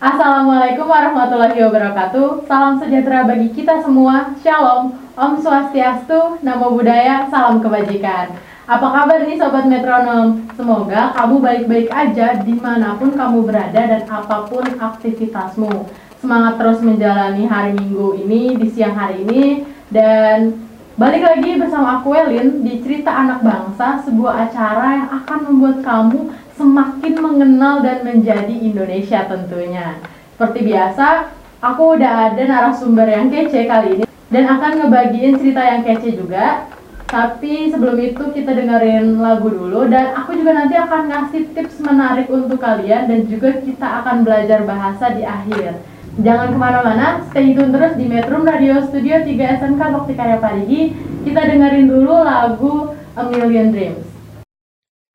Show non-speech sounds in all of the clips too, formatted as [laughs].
Assalamualaikum warahmatullahi wabarakatuh. Salam sejahtera bagi kita semua. Shalom, Om Swastiastu, Namo Buddhaya, salam kebajikan. Apa kabar nih Sobat Metronom? Semoga kamu baik-baik aja di mana pun kamu berada dan apa pun aktivitasmu. Semangat terus menjalani hari Minggu ini di siang hari ini dan Balik lagi bersama aku Elin di Cerita Anak Bangsa, sebuah acara yang akan membuat kamu semakin mengenal dan menjadi Indonesia tentunya. Seperti biasa, aku udah ada narasumber yang kece kali ini dan akan ngebagiin cerita yang kece juga. Tapi sebelum itu kita dengerin lagu dulu dan aku juga nanti akan ngasih tips menarik untuk kalian dan juga kita akan belajar bahasa di akhir. Jangan ke mana-mana, stay tune terus di Metro Radio Studio 3 SMK Bakti Karya Parigi. Kita dengerin dulu lagu A Million Dreams.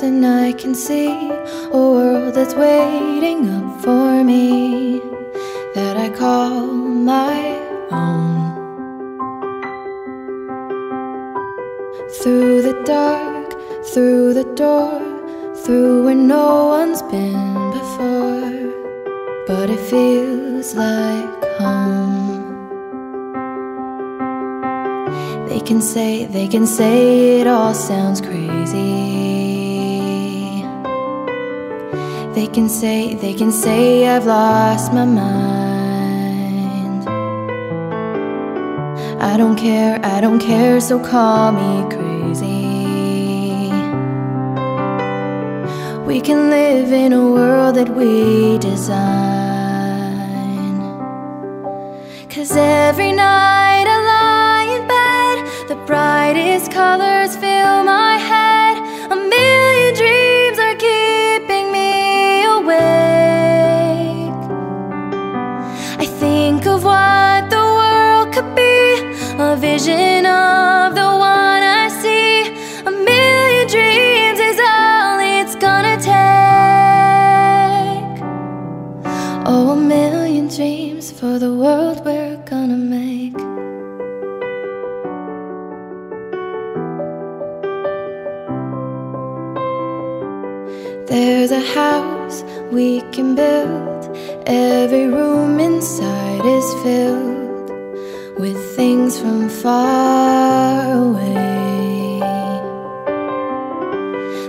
And I can see a world that's waiting up for me that I call my own. Through the dark, through the door, through where no one's been before, but it feels like home. They can say, they can say it all sounds crazy. They can say, they can say I've lost my mind. I don't care, I don't care, so call me crazy. We can live in a world that we design. Cause every night I lie in bed, the brightest colors can build. Every room inside is filled with things from far away.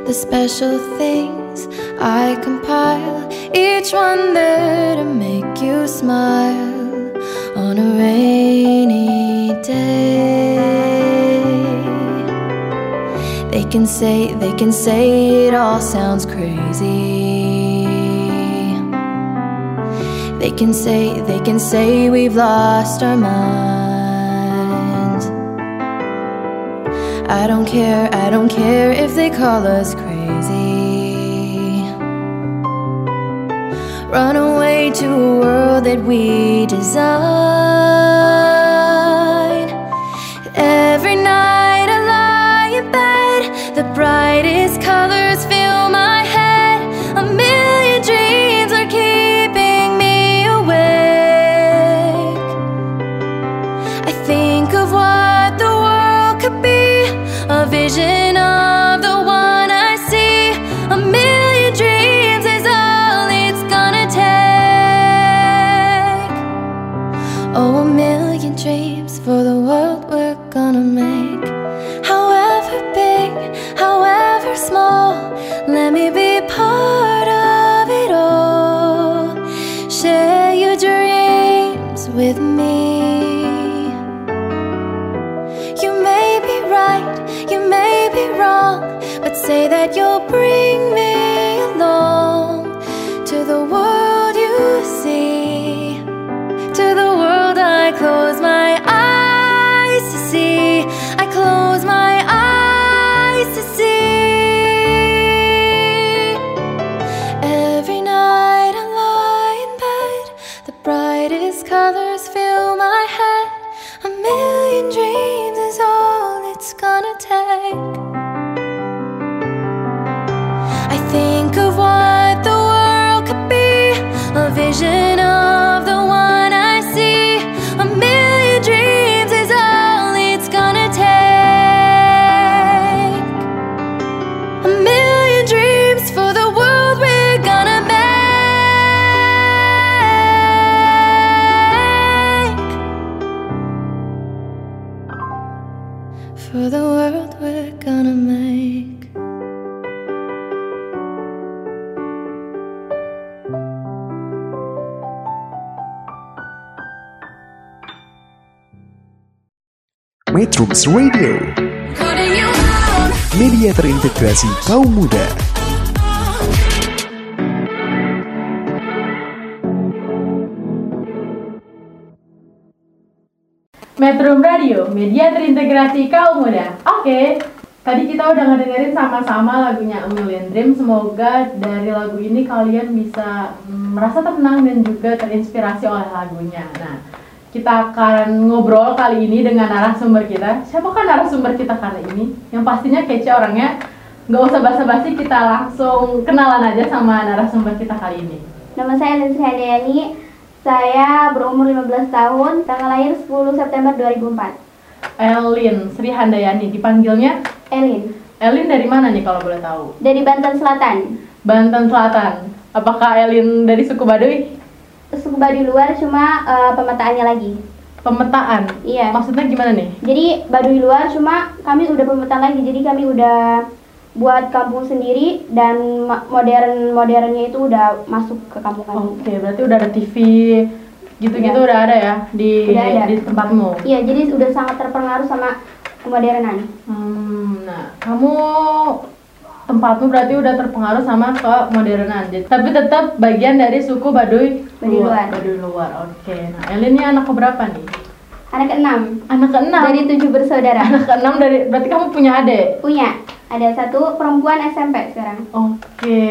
The special things I compile, each one there to make you smile on a rainy day. They can say, they can say it all sounds crazy. They can say, they can say we've lost our minds. I don't care, I don't care if they call us crazy. Run away to a world that we design. Every night I lie in bed, the brightest colors vision vision Metrums Radio, media terintegrasi kaum muda. Metro Radio, media terintegrasi kaum muda. Oke, tadi kita udah ngedengerin sama-sama lagunya A Million Dream. Semoga dari lagu ini kalian bisa merasa tenang dan juga terinspirasi oleh lagunya. Nah, kita akan ngobrol kali ini dengan narasumber kita. Siapakah narasumber kita kali ini? Yang pastinya kece orangnya. Nggak usah basa-basi, kita langsung kenalan aja sama narasumber kita kali ini. Nama saya Linsri Handayani. Saya berumur 15 tahun, tanggal lahir 10 September 2004. Elin Sri Handayani, dipanggilnya Elin, Elin dari mana nih kalau boleh tahu? dari Banten Selatan. Banten Selatan. Apakah Elin dari suku Baduy? Suku Baduy luar cuma eh, pemetaannya lagi. Pemetaan. Iya. Maksudnya gimana nih? Jadi Baduy luar cuma kami udah pemetaan lagi. Jadi kami udah buat kampung sendiri dan modern modernnya itu udah masuk ke kampung kami. Oke, berarti udah ada TV gitu-gitu Iya. udah ada ya di Udah ada. di tempatmu. Iya, jadi udah sangat terpengaruh sama kemodernan. Hmm, nah, kamu tempatmu berarti udah terpengaruh sama kemodernan. Jadi- Tapi tetap bagian dari suku Baduy luar. Baduy luar. Oke. Nah, Elin ini anak keberapa nih? Anak keenam Anak keenam. dari tujuh bersaudara. anak keenam dari berarti kamu punya adik. Punya ada satu perempuan SMP sekarang. Oke,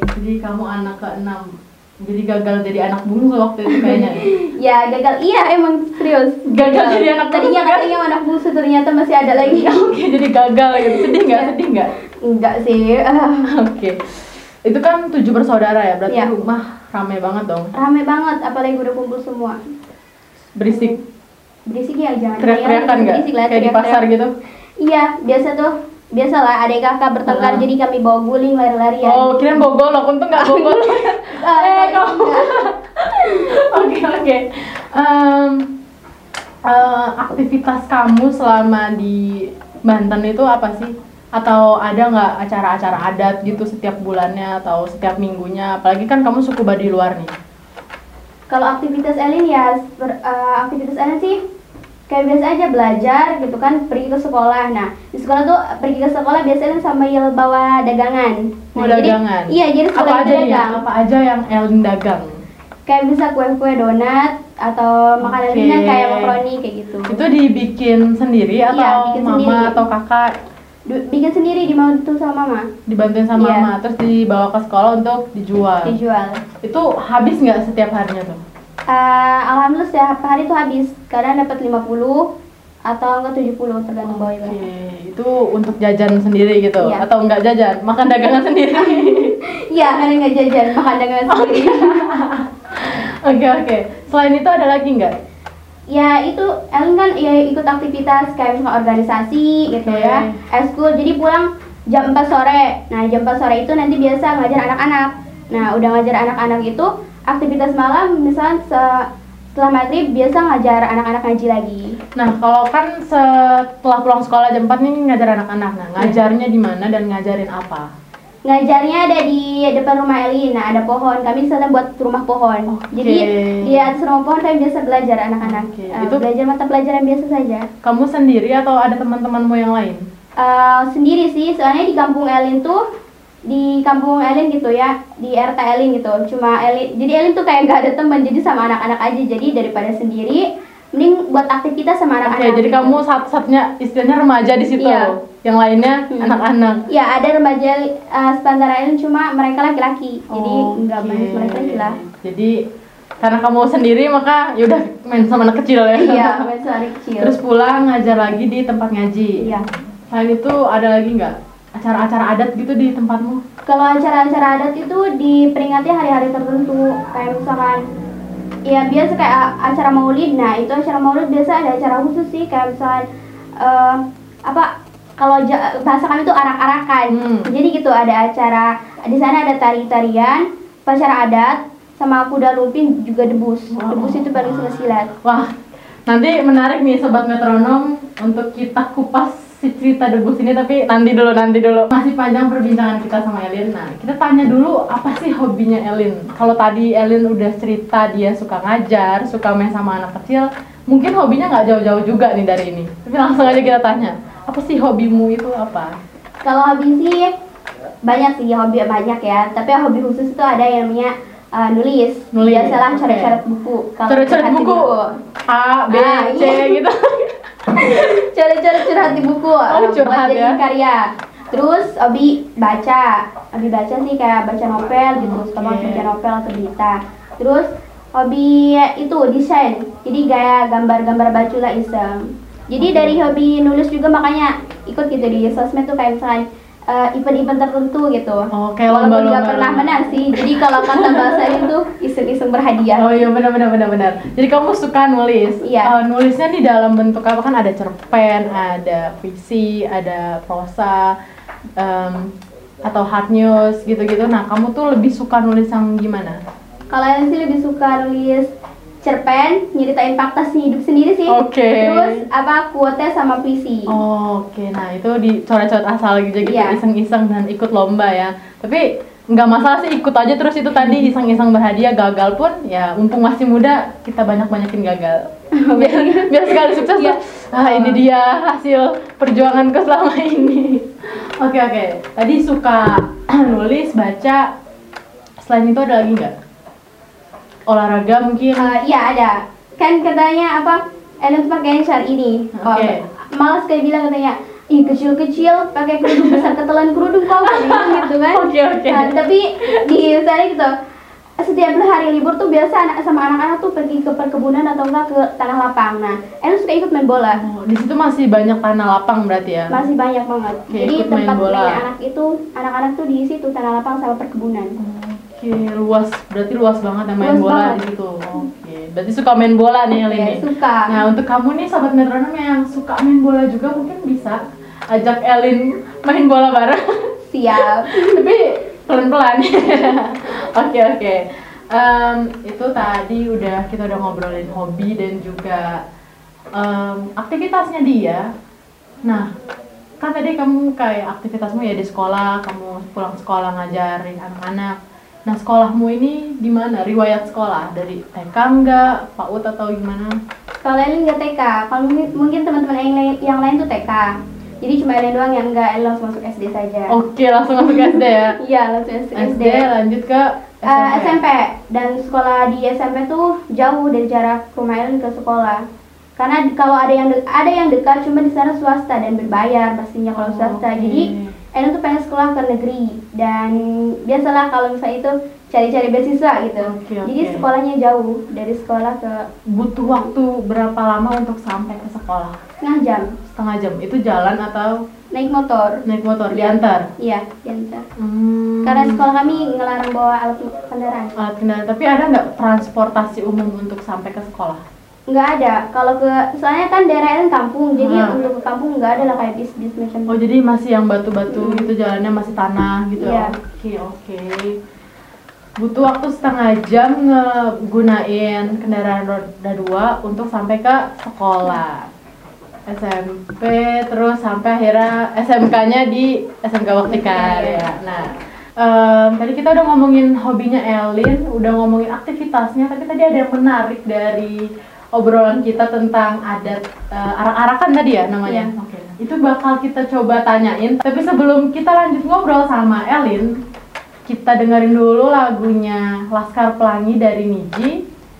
jadi kamu anak keenam. Jadi gagal jadi anak bungsu waktu itu kayaknya. [laughs] Ya gagal iya emang serius Gagal jadi anak Tadinya bungsu, kan? katanya anak bungsu ternyata masih ada lagi Oke, jadi gagal gitu. Sedih nggak? Iya. Sedih nggak? Enggak sih [laughs] Oke. Itu kan tujuh bersaudara ya, berarti Iya. rumah rame banget dong. Rame banget apalagi udah kumpul semua Berisik, Berisik ya jangan teriak-teriakan nggak? berisik lah, Kayak di teriak-teriak. pasar gitu. Iya biasa tuh Biasalah adik kakak bertengkar Ah. jadi kami bawa guling lari-larian Oh, kirain bawa golok, untung nggak bawa golok. [laughs] Eh, kamu. [laughs] Oke, oke. Eh, aktivitas kamu selama di Banten itu apa sih? Atau ada nggak acara-acara adat gitu setiap bulannya atau setiap minggunya? Apalagi kan kamu suku Baduy luar nih. Kalau aktivitas Elin ya ber- eh, Aktivitas Elin sih kayak biasa aja belajar gitu kan pergi ke sekolah nah di sekolah tuh pergi ke sekolah biasanya sambil bawa dagangan Nah, jadi- dagangan? iya jadi apa sekolah aja ya? dagang Apa aja yang Elin dagang? kayak bisa kue-kue donat atau makanan ringan kayak makaroni kayak gitu Itu dibikin sendiri atau Iya, bikin mama sendiri. atau kakak bikin sendiri dibantu sama mama dibantuin sama Iya. mama terus dibawa ke sekolah untuk dijual. dijual Itu habis nggak setiap harinya tuh? Eh, alhamdulillah setiap hari tuh habis kadang dapat 50 atau enggak 70 tergantung bawa Oke, ibaratnya itu untuk jajan sendiri gitu Iya. atau enggak jajan, makan dagangan [laughs] sendiri. iya kadang nggak jajan makan dagangan sendiri [laughs] Oke oke. Selain itu ada lagi nggak? Ya itu Ellen kan ya ikut aktivitas kayak misalnya organisasi gitu Oke. ya eskul jadi pulang jam 4 sore. Nah jam 4 sore itu nanti biasa ngajar anak-anak. Nah udah ngajar anak-anak itu aktivitas malam misalnya se- setelah maghrib biasa ngajar anak-anak ngaji lagi. Nah kalau kan setelah pulang sekolah jam 4 nih ngajar anak-anak, nah ngajarnya di mana dan ngajarin apa? Ngajarnya ada di depan rumah Elin. Nah, ada pohon. Kami di sana buat rumah pohon. Oke. Jadi di atas rumah pohon kami biasa belajar anak-anak. Oke, Eh, itu- belajar mata pelajaran biasa saja. Kamu sendiri atau ada teman-temanmu yang lain? Eh, sendiri sih, soalnya di kampung Elin tuh di kampung Elin gitu ya, di RT Elin gitu. Cuma Elin, jadi Elin tuh kayak gak ada teman, jadi sama anak-anak aja. Jadi daripada sendiri, mending buat aktivitas sama anak-anak. jadi gitu. kamu satu-satunya istilahnya remaja di situ. Iya. Yang lainnya Hmm. anak-anak. Ya ada remaja uh, sepantar Elin, cuma mereka laki-laki. Jadi nggak Oke. banyak laki-laki lah. Jadi karena kamu sendiri maka yaudah main sama anak kecil ya. Iya, [laughs] masih hari kecil. Terus pulang ngajar lagi di tempat ngaji. Iya. Selain itu ada lagi nggak acara-acara adat gitu di tempatmu? Kalau acara-acara adat itu diperingati hari-hari tertentu, kayak misalkan ya biasa kayak acara maulid. Nah itu acara maulid biasa ada acara khusus sih, kayak misalkan eh, apa kalau bahasa kami itu arak-arakan. Hmm. Jadi gitu ada acara di sana ada tari-tarian, acara adat, sama kuda lumping juga debus. Debus itu suka silat. Wah, nanti menarik nih sobat metronom untuk kita kupas cerita debus ini tapi nanti dulu nanti dulu masih panjang perbincangan kita sama Elin. Nah, kita tanya dulu apa sih hobinya Elin? Kalau tadi Elin udah cerita dia suka ngajar, suka main sama anak kecil, mungkin hobinya nggak jauh-jauh juga nih dari ini. Tapi langsung aja kita tanya, apa sih hobimu itu apa? Kalau hobi sih banyak sih hobi banyak ya. Tapi hobi khusus itu ada yang namanya uh, nulis. Nulis, Biasalah coret-coret buku. Kalau Coret-coret di buku? A, B, Ah, C iya. gitu. [laughs] Coret-coret curhat di buku. uh, curhat buat jadi ya. karya. Terus hobi baca. Hobi baca sih kayak baca novel gitu. Suka banget Oke. baca novel atau berita. Terus hobi itu desain. Jadi gaya gambar-gambar baju lah iseng. Jadi dari hobi nulis juga makanya ikut gitu di sosmed tuh kayak misalnya eh, event-event tertentu gitu. Oh, kayak Walaupun lomba-lomba. nggak pernah menang sih. Jadi kalau kata bahasa itu iseng-iseng berhadiah. Oh iya benar benar benar benar. Jadi kamu suka nulis? Iya. Eh, nulisnya nih dalam bentuk apa kan ada cerpen, ada puisi, ada prosa, em, atau hard news gitu-gitu. Nah kamu tuh lebih suka nulis yang gimana? Kalau yang sih lebih suka nulis cerpen, nyeritain fakta sih hidup sendiri sih. Oke. Terus apa quote sama puisi. Oh, Oke, nah itu dicoret-coret asal gitu gitu Iya. iseng-iseng dan ikut lomba ya. Tapi nggak masalah sih ikut aja terus itu tadi iseng-iseng berhadiah gagal pun ya mumpung masih muda kita banyak-banyakin gagal. [laughs] biar, biar sekali sukses Iya. tuh. Ah ini dia hasil perjuanganku selama [laughs] ini. Oke oke. Tadi suka [clears throat] nulis, baca. Selain itu ada lagi nggak? Olahraga mungkin. Eh, Iya ada. Kan katanya apa? Tuh pakai syar ini. Oh, Oke. malas kayak bilang katanya, ih kecil-kecil pakai kerudung besar ketelan kerudung kok kayak gitu kan. Oke, oke. Nah, tapi di sana gitu. Setiap hari libur tuh biasa anak sama anak-anak tuh pergi ke perkebunan atau enggak ke tanah lapang. Nah, Ellen suka ikut main bola. Oh, di situ masih banyak tanah lapang berarti ya. Masih banyak banget. Oke, Jadi ikut main tempat bola. main anak itu anak-anak tuh di situ tanah lapang sama perkebunan. Oke, luas. Berarti luas banget ya main Luas bola banget. di situ. Oke, berarti suka main bola nih Elin Ya, nih. suka. Nah, untuk kamu nih sobat metronom yang suka main bola juga mungkin bisa ajak Elin main bola bareng. Siap. [laughs] Tapi pelan-pelan. [laughs] Oke, oke. Em, itu tadi udah kita udah ngobrolin hobi dan juga em, aktivitasnya dia. Nah, kan tadi kamu kayak aktivitasmu ya di sekolah, kamu pulang sekolah ngajarin anak-anak. Nah, sekolahmu ini gimana? Riwayat sekolah dari TK enggak, PAUD atau gimana? Kalau Elin nggak TK, kalau mungkin, teman-teman yang lain, yang lain tuh TK. Jadi cuma Elin doang yang enggak, Elin langsung masuk SD saja. Oke, langsung masuk SD ya. [laughs] Iya, langsung SD. SD lanjut ke Eh, SMP. SMP dan sekolah di SMP tuh jauh dari jarak rumah Elin ke sekolah. Karena di- kalau ada yang ada yang dekat cuma di sana swasta dan berbayar pastinya kalau swasta. Oke. Jadi Elin tuh pengen sekolah ke negeri dan biasalah kalau misalnya itu cari-cari beasiswa gitu. Oke, Jadi sekolahnya jauh dari sekolah ke butuh waktu berapa lama untuk sampai ke sekolah? setengah jam Setengah jam. Itu jalan atau naik motor. naik motor Iya. diantar? Iya, diantar. Hmm. Karena sekolah kami ngelarang bawa alat kendaraan. alat kendaraan. Tapi ada nggak transportasi umum untuk sampai ke sekolah? Nggak ada. Kalau ke soalnya kan daerah Elin kampung, jadi untuk ke kampung nggak ada lah kayak bis bis macam Oh jadi masih yang batu-batu Hmm. gitu jalannya masih tanah gitu. Iya. Oke oke. Butuh waktu setengah jam ngegunain kendaraan roda dua untuk sampai ke sekolah. SMP terus sampai akhirnya SMK-nya di SMK Waktikar ya. Nah, Em, tadi kita udah ngomongin hobinya Elin, udah ngomongin aktivitasnya, tapi tadi ada yang menarik dari obrolan kita tentang adat eh, arak-arakan tadi ya namanya. Iya. Oke, itu bakal kita coba tanyain. Tapi sebelum kita lanjut ngobrol sama Elin, kita dengerin dulu lagunya Laskar Pelangi dari Niji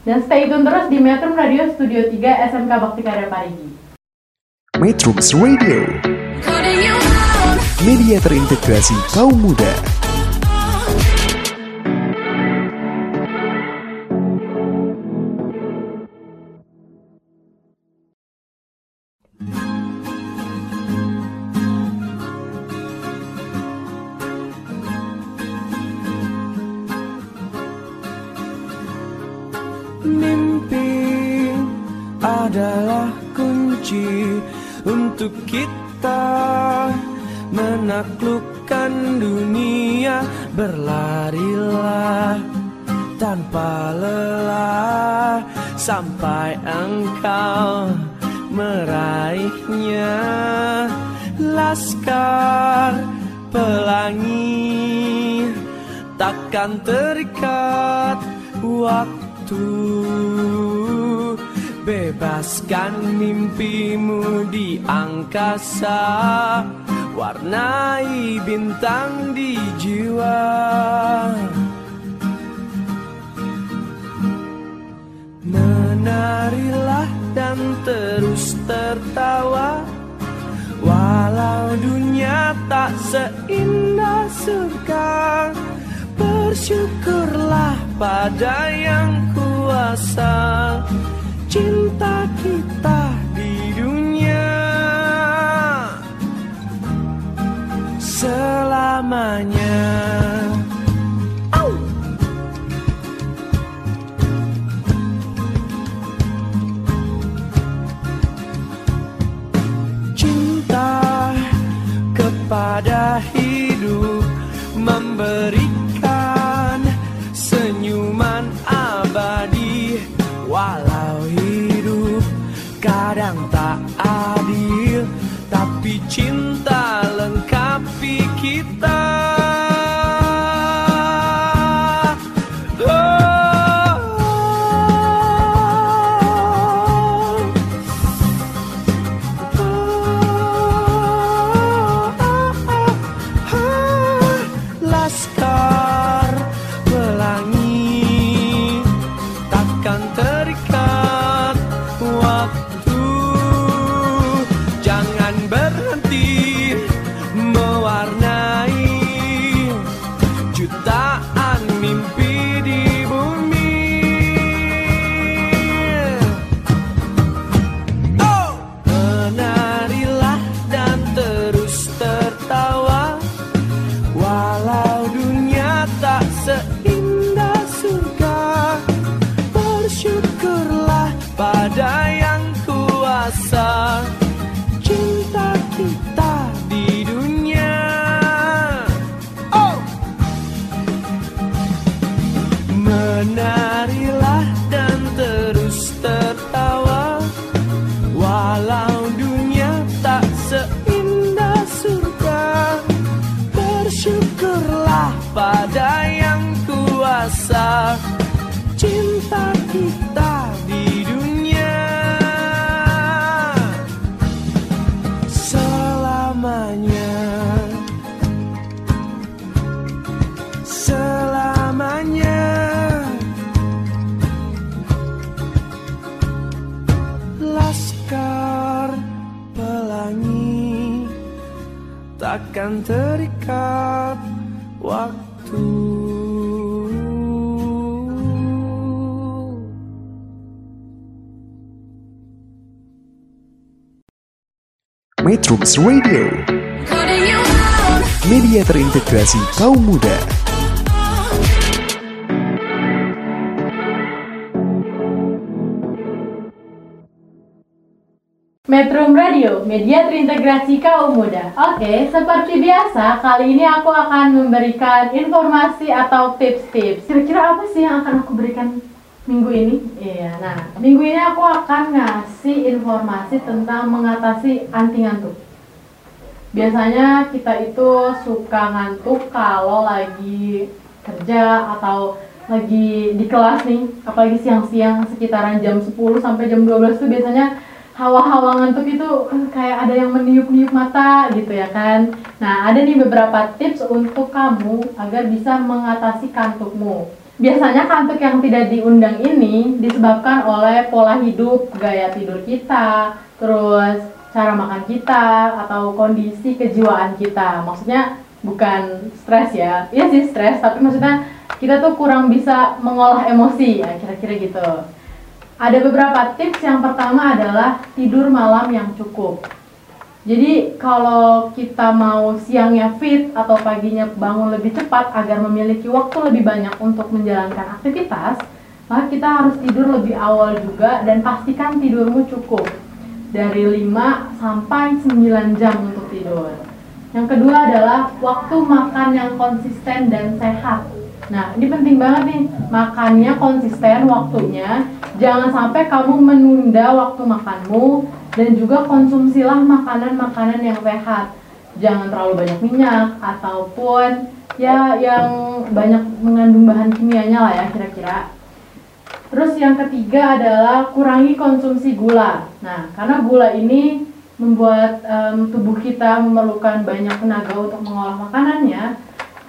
dan stay tune terus di Metro Radio Studio 3 SMK Bakti Karya Parigi. Metrums Radio, media terintegrasi kaum muda. Sampai engkau meraihnya. Laskar pelangi takkan terikat waktu. Bebaskan mimpimu di angkasa Warnai bintang di jiwa Menarilah dan terus tertawa. Walau dunia tak seindah surga Bersyukurlah pada yang kuasa. Cinta kita di dunia. Selamanya kepada hidup memberikan senyuman abadi. Walau hidup kadang tak adil tapi cinta waktu. Metrums Radio, media terintegrasi kaum muda. Metro Radio, media terintegrasi kaum muda. Oke, seperti biasa, kali ini aku akan memberikan informasi atau tips-tips. Kira-kira apa sih yang akan aku berikan minggu ini? Iya, nah, minggu ini aku akan ngasih informasi tentang mengatasi anti ngantuk. Biasanya kita itu suka ngantuk kalau lagi kerja atau lagi di kelas nih, apalagi siang-siang sekitaran jam 10 sampai jam 12 tuh biasanya hawa-hawa ngantuk itu eh, kayak ada yang meniup-niup mata gitu ya kan. Nah, ada nih beberapa tips untuk kamu agar bisa mengatasi kantukmu. Biasanya kantuk yang tidak diundang ini disebabkan oleh pola hidup, gaya tidur kita, terus cara makan kita atau kondisi kejiwaan kita. Maksudnya bukan stres ya. Iya sih stres, tapi maksudnya kita tuh kurang bisa mengolah emosi ya, kira-kira gitu. Ada beberapa tips. Yang pertama adalah tidur malam yang cukup. Jadi kalau kita mau siangnya fit atau paginya bangun lebih cepat agar memiliki waktu lebih banyak untuk menjalankan aktivitas, maka kita harus tidur lebih awal juga dan pastikan tidurmu cukup dari 5 sampai 9 jam untuk tidur. Yang kedua adalah waktu makan yang konsisten dan sehat. Nah, ini penting banget nih, makannya konsisten waktunya. Jangan sampai kamu menunda waktu makanmu dan juga konsumsilah makanan-makanan yang sehat. Jangan terlalu banyak minyak ataupun ya yang banyak mengandung bahan kimianya lah ya kira-kira. Terus yang ketiga adalah kurangi konsumsi gula. Nah, karena gula ini membuat em, tubuh kita memerlukan banyak tenaga untuk mengolah makanannya,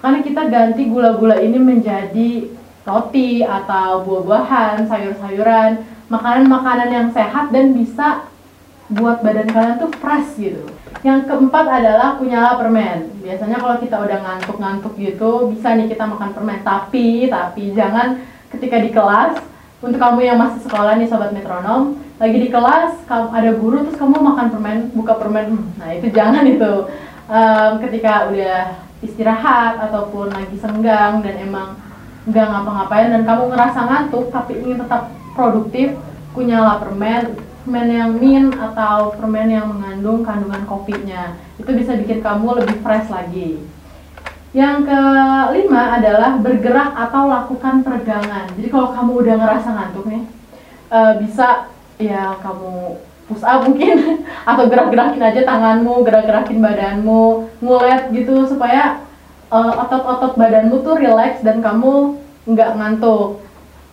karena kita ganti gula-gula ini menjadi roti atau buah-buahan, sayur-sayuran, makanan-makanan yang sehat dan bisa buat badan kalian tuh fresh gitu. Yang keempat adalah kunyalah permen. Biasanya kalau kita udah ngantuk-ngantuk gitu, bisa nih kita makan permen. Tapi, tapi jangan ketika di kelas untuk kamu yang masih sekolah nih sobat metronom lagi di kelas kamu ada guru terus kamu makan permen buka permen hmm, nah itu jangan itu Em, ketika udah istirahat ataupun lagi senggang dan emang nggak ngapa-ngapain dan kamu ngerasa ngantuk tapi ingin tetap produktif kunyalah permen permen yang min atau permen yang mengandung kandungan kopinya itu bisa bikin kamu lebih fresh lagi yang kelima adalah bergerak atau lakukan peregangan. Jadi kalau kamu udah ngerasa ngantuk nih, eh, bisa ya kamu push up mungkin [laughs] atau gerak-gerakin aja tanganmu, gerak-gerakin badanmu, ngulet gitu supaya eh, otot-otot badanmu tuh relax dan kamu nggak ngantuk.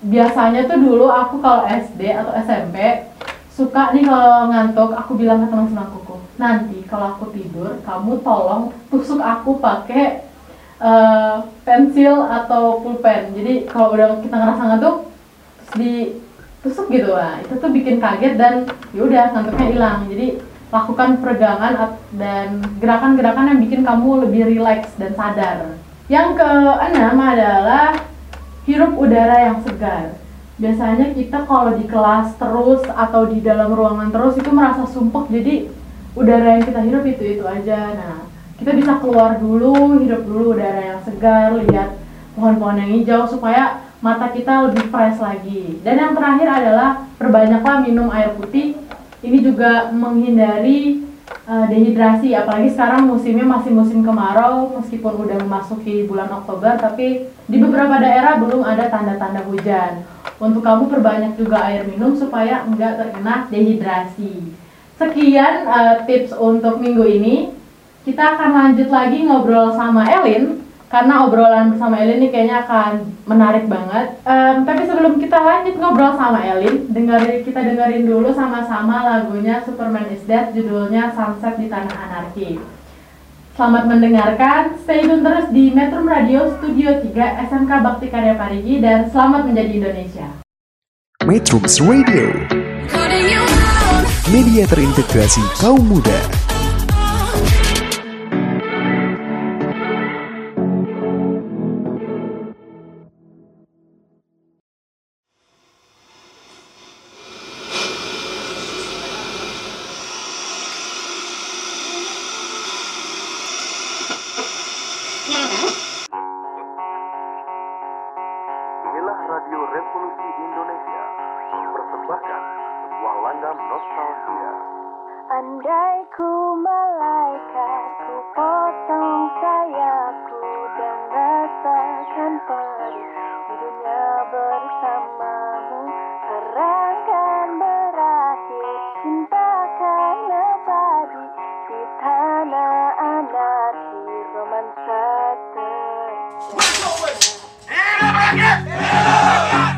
Biasanya tuh dulu aku kalau SD atau SMP suka nih kalau ngantuk aku bilang ke teman-teman aku nanti kalau aku tidur kamu tolong tusuk aku pakai eh, pensil atau pulpen. Jadi kalau udah kita ngerasa ngantuk, terus ditusuk gitu lah. Itu tuh bikin kaget dan yaudah ngantuknya hilang. Jadi lakukan peregangan dan gerakan-gerakan yang bikin kamu lebih rileks dan sadar. Yang keenam adalah hirup udara yang segar. Biasanya kita kalau di kelas terus atau di dalam ruangan terus itu merasa sumpek. Jadi udara yang kita hirup itu itu aja. Nah, kita bisa keluar dulu, hidup dulu udara yang segar, lihat pohon-pohon yang hijau supaya mata kita lebih fresh lagi. Dan yang terakhir adalah perbanyaklah minum air putih. Ini juga menghindari uh, dehidrasi, apalagi sekarang musimnya masih musim kemarau, meskipun udah memasuki bulan Oktober, tapi di beberapa daerah belum ada tanda-tanda hujan. Untuk kamu perbanyak juga air minum supaya enggak terkena dehidrasi. Sekian uh, tips untuk minggu ini. Kita akan lanjut lagi ngobrol sama Elin karena obrolan bersama Elin ini kayaknya akan menarik banget. Em, tapi sebelum kita lanjut ngobrol sama Elin, dengerin kita dengerin dulu sama-sama lagunya Superman is Dead judulnya Sunset di Tanah Anarki. Selamat mendengarkan, stay tune terus di Metro Radio Studio 3 SMK Bakti Karya Parigi dan selamat menjadi Indonesia. Metrums Radio, media terintegrasi kaum muda.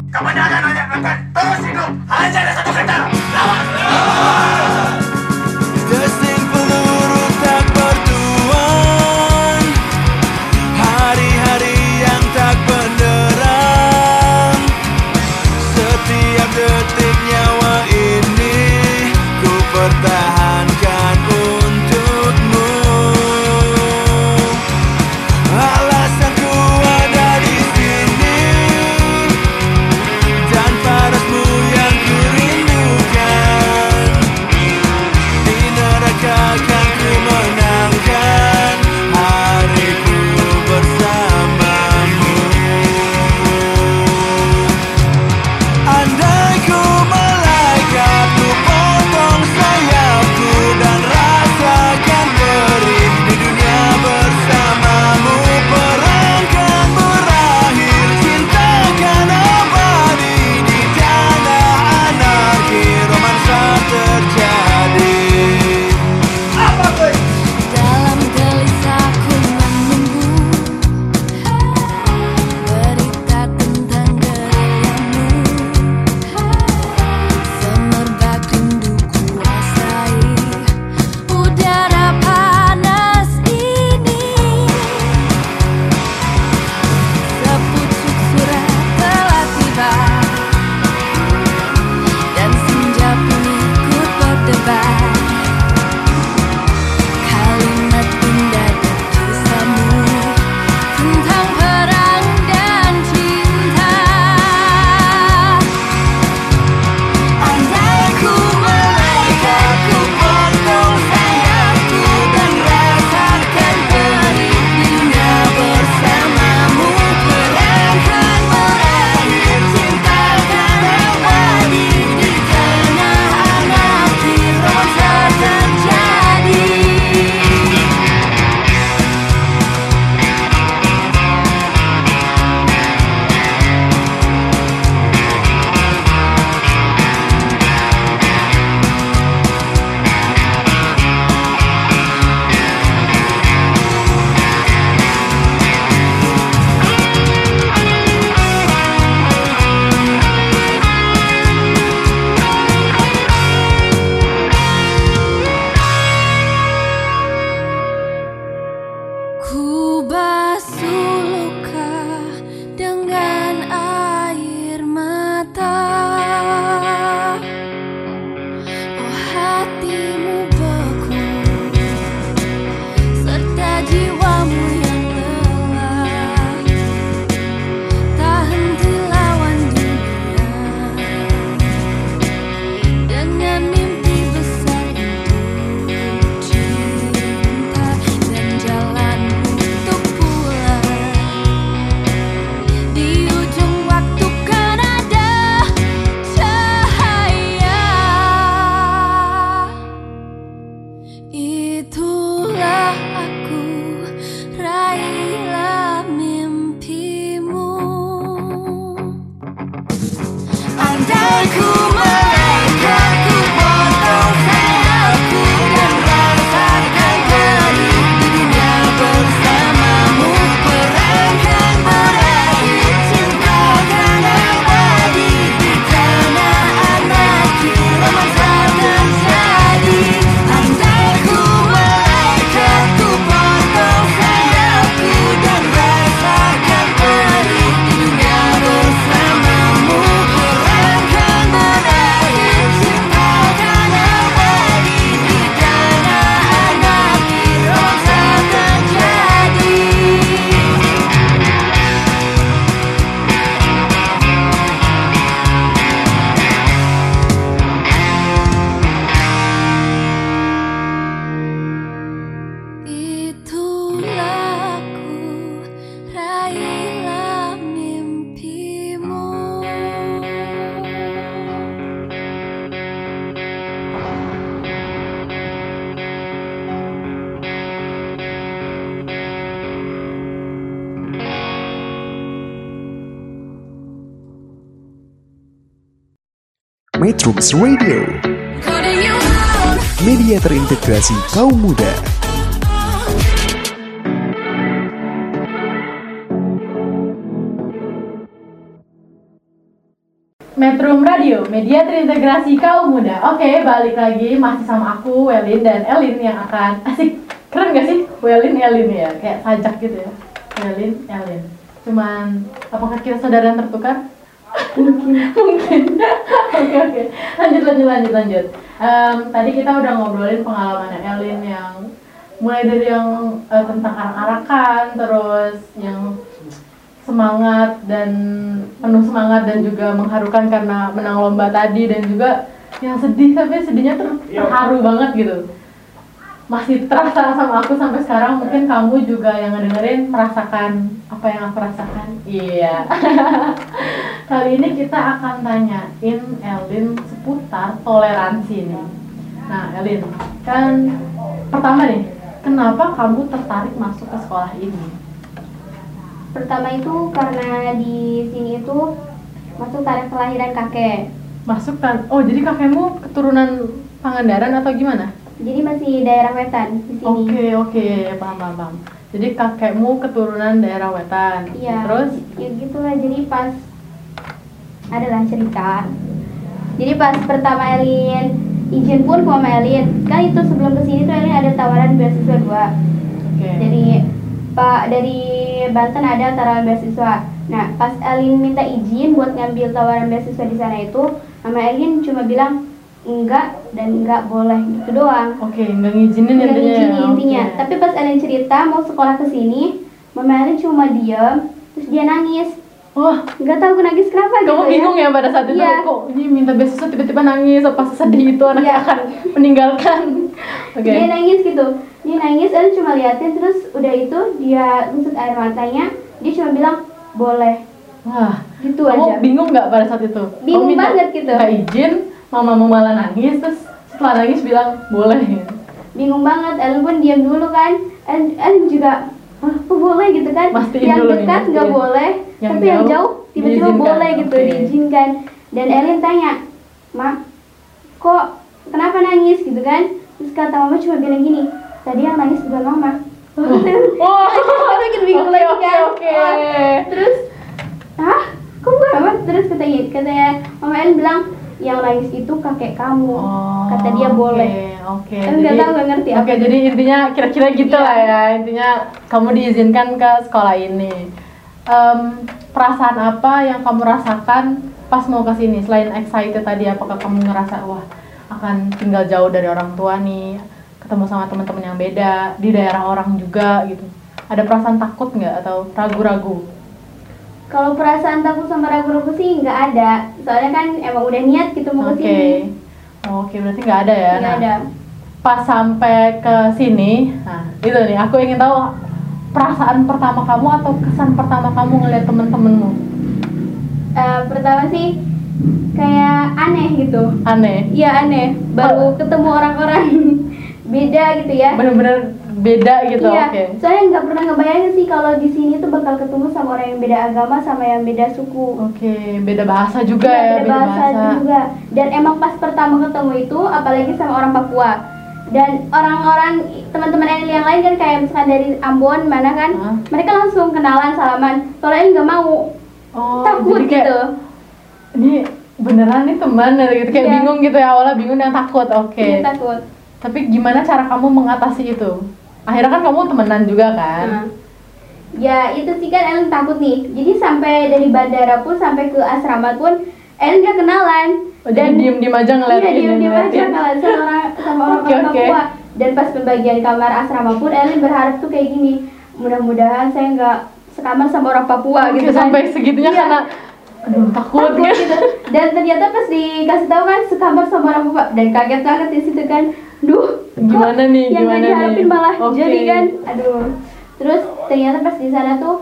Kemenangan akan terus Metrums Radio, media terintegrasi kaum muda. Metro Radio, media terintegrasi kaum muda. Oke, balik lagi masih sama aku, Welin dan Elin yang akan asik. Keren gak sih? Welin, Elin ya, kayak sajak gitu ya. Welin, Elin. Cuman, apakah kita saudara yang tertukar? Mungkin. [laughs] Mungkin. Oke, oke. Lanjut, lanjut, lanjut, lanjut. Em, tadi kita udah ngobrolin pengalaman Elin yang mulai dari yang eh, tentang arak-arakan, terus yang semangat dan penuh semangat dan juga mengharukan karena menang lomba tadi dan juga yang sedih tapi sedihnya ter- terharu banget gitu masih terasa sama aku sampai sekarang. Mungkin kamu juga yang ngedengerin merasakan apa yang aku rasakan. Iya. [laughs] Kali ini kita akan tanyain Elin seputar toleransi nih. Nah Elin kan pertama nih kenapa kamu tertarik masuk ke sekolah ini? Pertama itu karena di sini itu masuk tarikh kelahiran kakek. masuk kan? Oh jadi kakekmu keturunan Pangandaran atau gimana Jadi masih daerah wetan di sini. oke oke paham paham paham jadi kakekmu keturunan daerah wetan Iya. terus ya gitulah jadi pas adalah cerita. Jadi pas pertama Elin izin pun ke Mama Elin, kan itu sebelum ke sini tuh Elin ada tawaran beasiswa dua. oke Dari Pak dari Banten ada tawaran beasiswa. Nah pas Elin minta izin buat ngambil tawaran beasiswa di sana itu, Mama Elin cuma bilang enggak dan enggak boleh gitu doang. oke nggak ngizinin Nggak intinya ya? intinya. Tapi pas Elin cerita mau sekolah ke sini, Mama cuma diem, terus dia nangis. wah Nggak tahu nangis kenapa gitu kamu bingung ya pada saat itu Iya. kok ini minta beasiswa tiba-tiba nangis apa sedih itu anaknya Iya. akan meninggalkan oke Dia nangis gitu. Dia nangis, Elin cuma liatin terus udah itu dia tusuk air matanya, dia cuma bilang boleh. wah Gitu kamu aja. bingung nggak pada saat itu Bingung Kamu minta- banget gitu. minta izin mama mau malah nangis terus setelah nangis bilang boleh Bingung banget. Elin pun diam dulu kan. Elin juga Hah, kok boleh gitu kan? Mastiin yang dekat nggak boleh, Yang tapi yang jauh jauh tiba-tiba boleh gitu, Oke. diizinkan. Dan Elin tanya, Mak, kok kenapa nangis gitu kan? Terus kata mama cuma bilang gini, tadi yang nangis bukan mama. [laughs] oh Kita bikin bingung lagi kan. Terus, hah? Kok bukan mama? Terus katanya, katanya mama Elin bilang, yang nangis itu kakek kamu. Oh, Kata dia boleh. Oke. Kan nggak jadi- tahu, nggak ngerti Oke, apa. jadi intinya kira-kira gitu Iya. lah ya. Intinya kamu diizinkan ke sekolah ini. Em, perasaan apa yang kamu rasakan pas mau ke sini? Selain excited tadi, apakah kamu ngerasa wah akan tinggal jauh dari orang tua nih, ketemu sama teman-teman yang beda di daerah orang juga gitu? Ada perasaan takut nggak atau ragu-ragu? Kalau perasaan takut sama ragu-ragu sih nggak ada. Soalnya kan emang udah niat gitu mau Oke. ke sini. Oke, berarti nggak ada ya? Nggak Nah, ada. pas sampai ke sini, nah itu nih aku ingin tahu perasaan pertama kamu atau kesan pertama kamu ngeliat temen-temenmu Eh, pertama sih kayak aneh gitu. aneh, Iya aneh. Baru ketemu orang-orang [laughs] beda gitu ya. bener-bener beda gitu, iya. oke. Soalnya nggak pernah ngebayangin sih kalau di sini tuh bakal ketemu sama orang yang beda agama sama yang beda suku. Oke, beda bahasa juga Iya, ya, beda bahasa, juga. Dan emang pas pertama ketemu itu, apalagi sama orang Papua. Dan orang-orang teman-teman Enil yang lain kan kayak misalkan dari Ambon mana kan, Hah? mereka langsung kenalan salaman. Kalau Enil nggak mau, Oh, takut jadi kayak, gitu. Ini beneran nih teman gitu, kayak Iya. bingung gitu ya awalnya bingung dan takut, oke. Iya, takut. Tapi gimana cara kamu mengatasi itu? Akhirnya kan kamu temenan juga kan? Nah, ya itu sih kan Ellen takut nih. Jadi sampai dari bandara pun sampai ke asrama pun Ellen gak kenalan. Oh, jadi diem-diem aja ngeliatin, Iya diem diem aja ngeliatin. sama orang [laughs] sama orang orang oke. Papua. Dan pas pembagian kamar asrama pun Ellen berharap tuh kayak gini. Mudah-mudahan saya nggak sekamar sama orang Papua Oke, gitu kan. sampai segitunya Iya. karena aduh takut, Takut gitu. Dan ternyata pas dikasih tahu kan sekamar sama orang Papua dan kaget banget di situ kan. Duh, kok Gimana nih, Yang gimana gak diharapin nih? malah Oke. jadi kan. Aduh. Terus ternyata pas di sana tuh